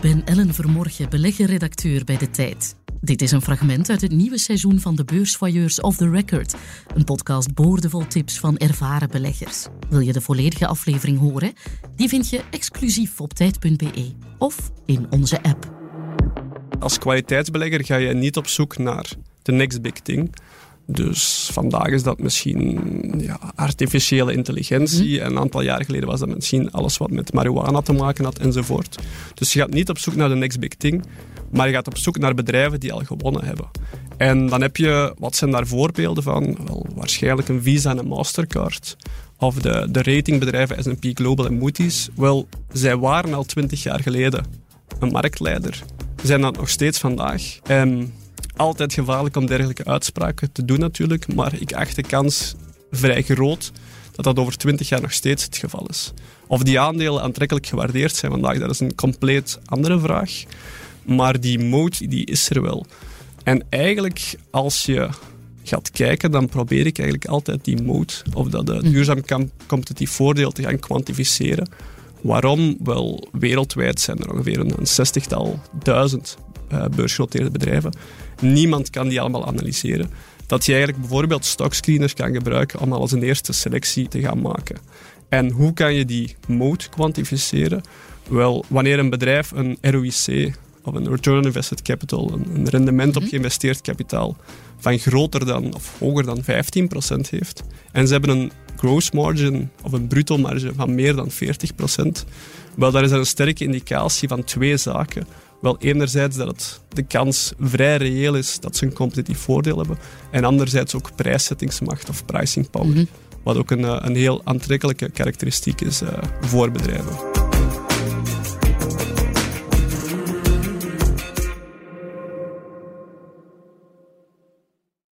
Ik ben Ellen Vermorgen, beleggerredacteur bij De Tijd. Dit is een fragment uit het nieuwe seizoen van de Beursvoyeurs of the Record. Een podcast boordevol tips van ervaren beleggers. Wil je de volledige aflevering horen? Die vind je exclusief op tijd.be of in onze app. Als kwaliteitsbelegger ga je niet op zoek naar de next big thing. Dus vandaag is dat misschien ja, artificiële intelligentie. En een aantal jaar geleden was dat misschien alles wat met marihuana te maken had enzovoort. Dus je gaat niet op zoek naar de next big thing, maar je gaat op zoek naar bedrijven die al gewonnen hebben. En dan heb je, wat zijn daar voorbeelden van? Wel, waarschijnlijk een Visa en een Mastercard. Of de, de ratingbedrijven S&P Global en Moody's. Wel, zij waren al twintig jaar geleden een marktleider. Zijn dat nog steeds vandaag. En altijd gevaarlijk om dergelijke uitspraken te doen natuurlijk, maar ik acht de kans vrij groot dat dat over 20 jaar nog steeds het geval is. Of die aandelen aantrekkelijk gewaardeerd zijn vandaag, dat is een compleet andere vraag. Maar die moot, die is er wel. En eigenlijk, als je gaat kijken, dan probeer ik eigenlijk altijd die moot, of dat de duurzaam competitief voordeel te gaan kwantificeren. Waarom? Wel, wereldwijd zijn er ongeveer een zestigtal duizend uh, beursgenoteerde bedrijven. Niemand kan die allemaal analyseren. Dat je eigenlijk bijvoorbeeld stockscreeners kan gebruiken om al als een eerste selectie te gaan maken. En hoe kan je die moot kwantificeren? Wel, wanneer een bedrijf een ROIC of een Return on Invested Capital, een, rendement op mhm. geïnvesteerd kapitaal, van groter dan of hoger dan 15% heeft, en ze hebben een gross margin of een bruto marge van meer dan 40%, wel, daar is een sterke indicatie van twee zaken. Wel, enerzijds dat het de kans vrij reëel is dat ze een competitief voordeel hebben. En anderzijds ook prijszettingsmacht of pricing power. Mhm. Wat ook een, eh, een heel aantrekkelijke karakteristiek is uh, voor bedrijven.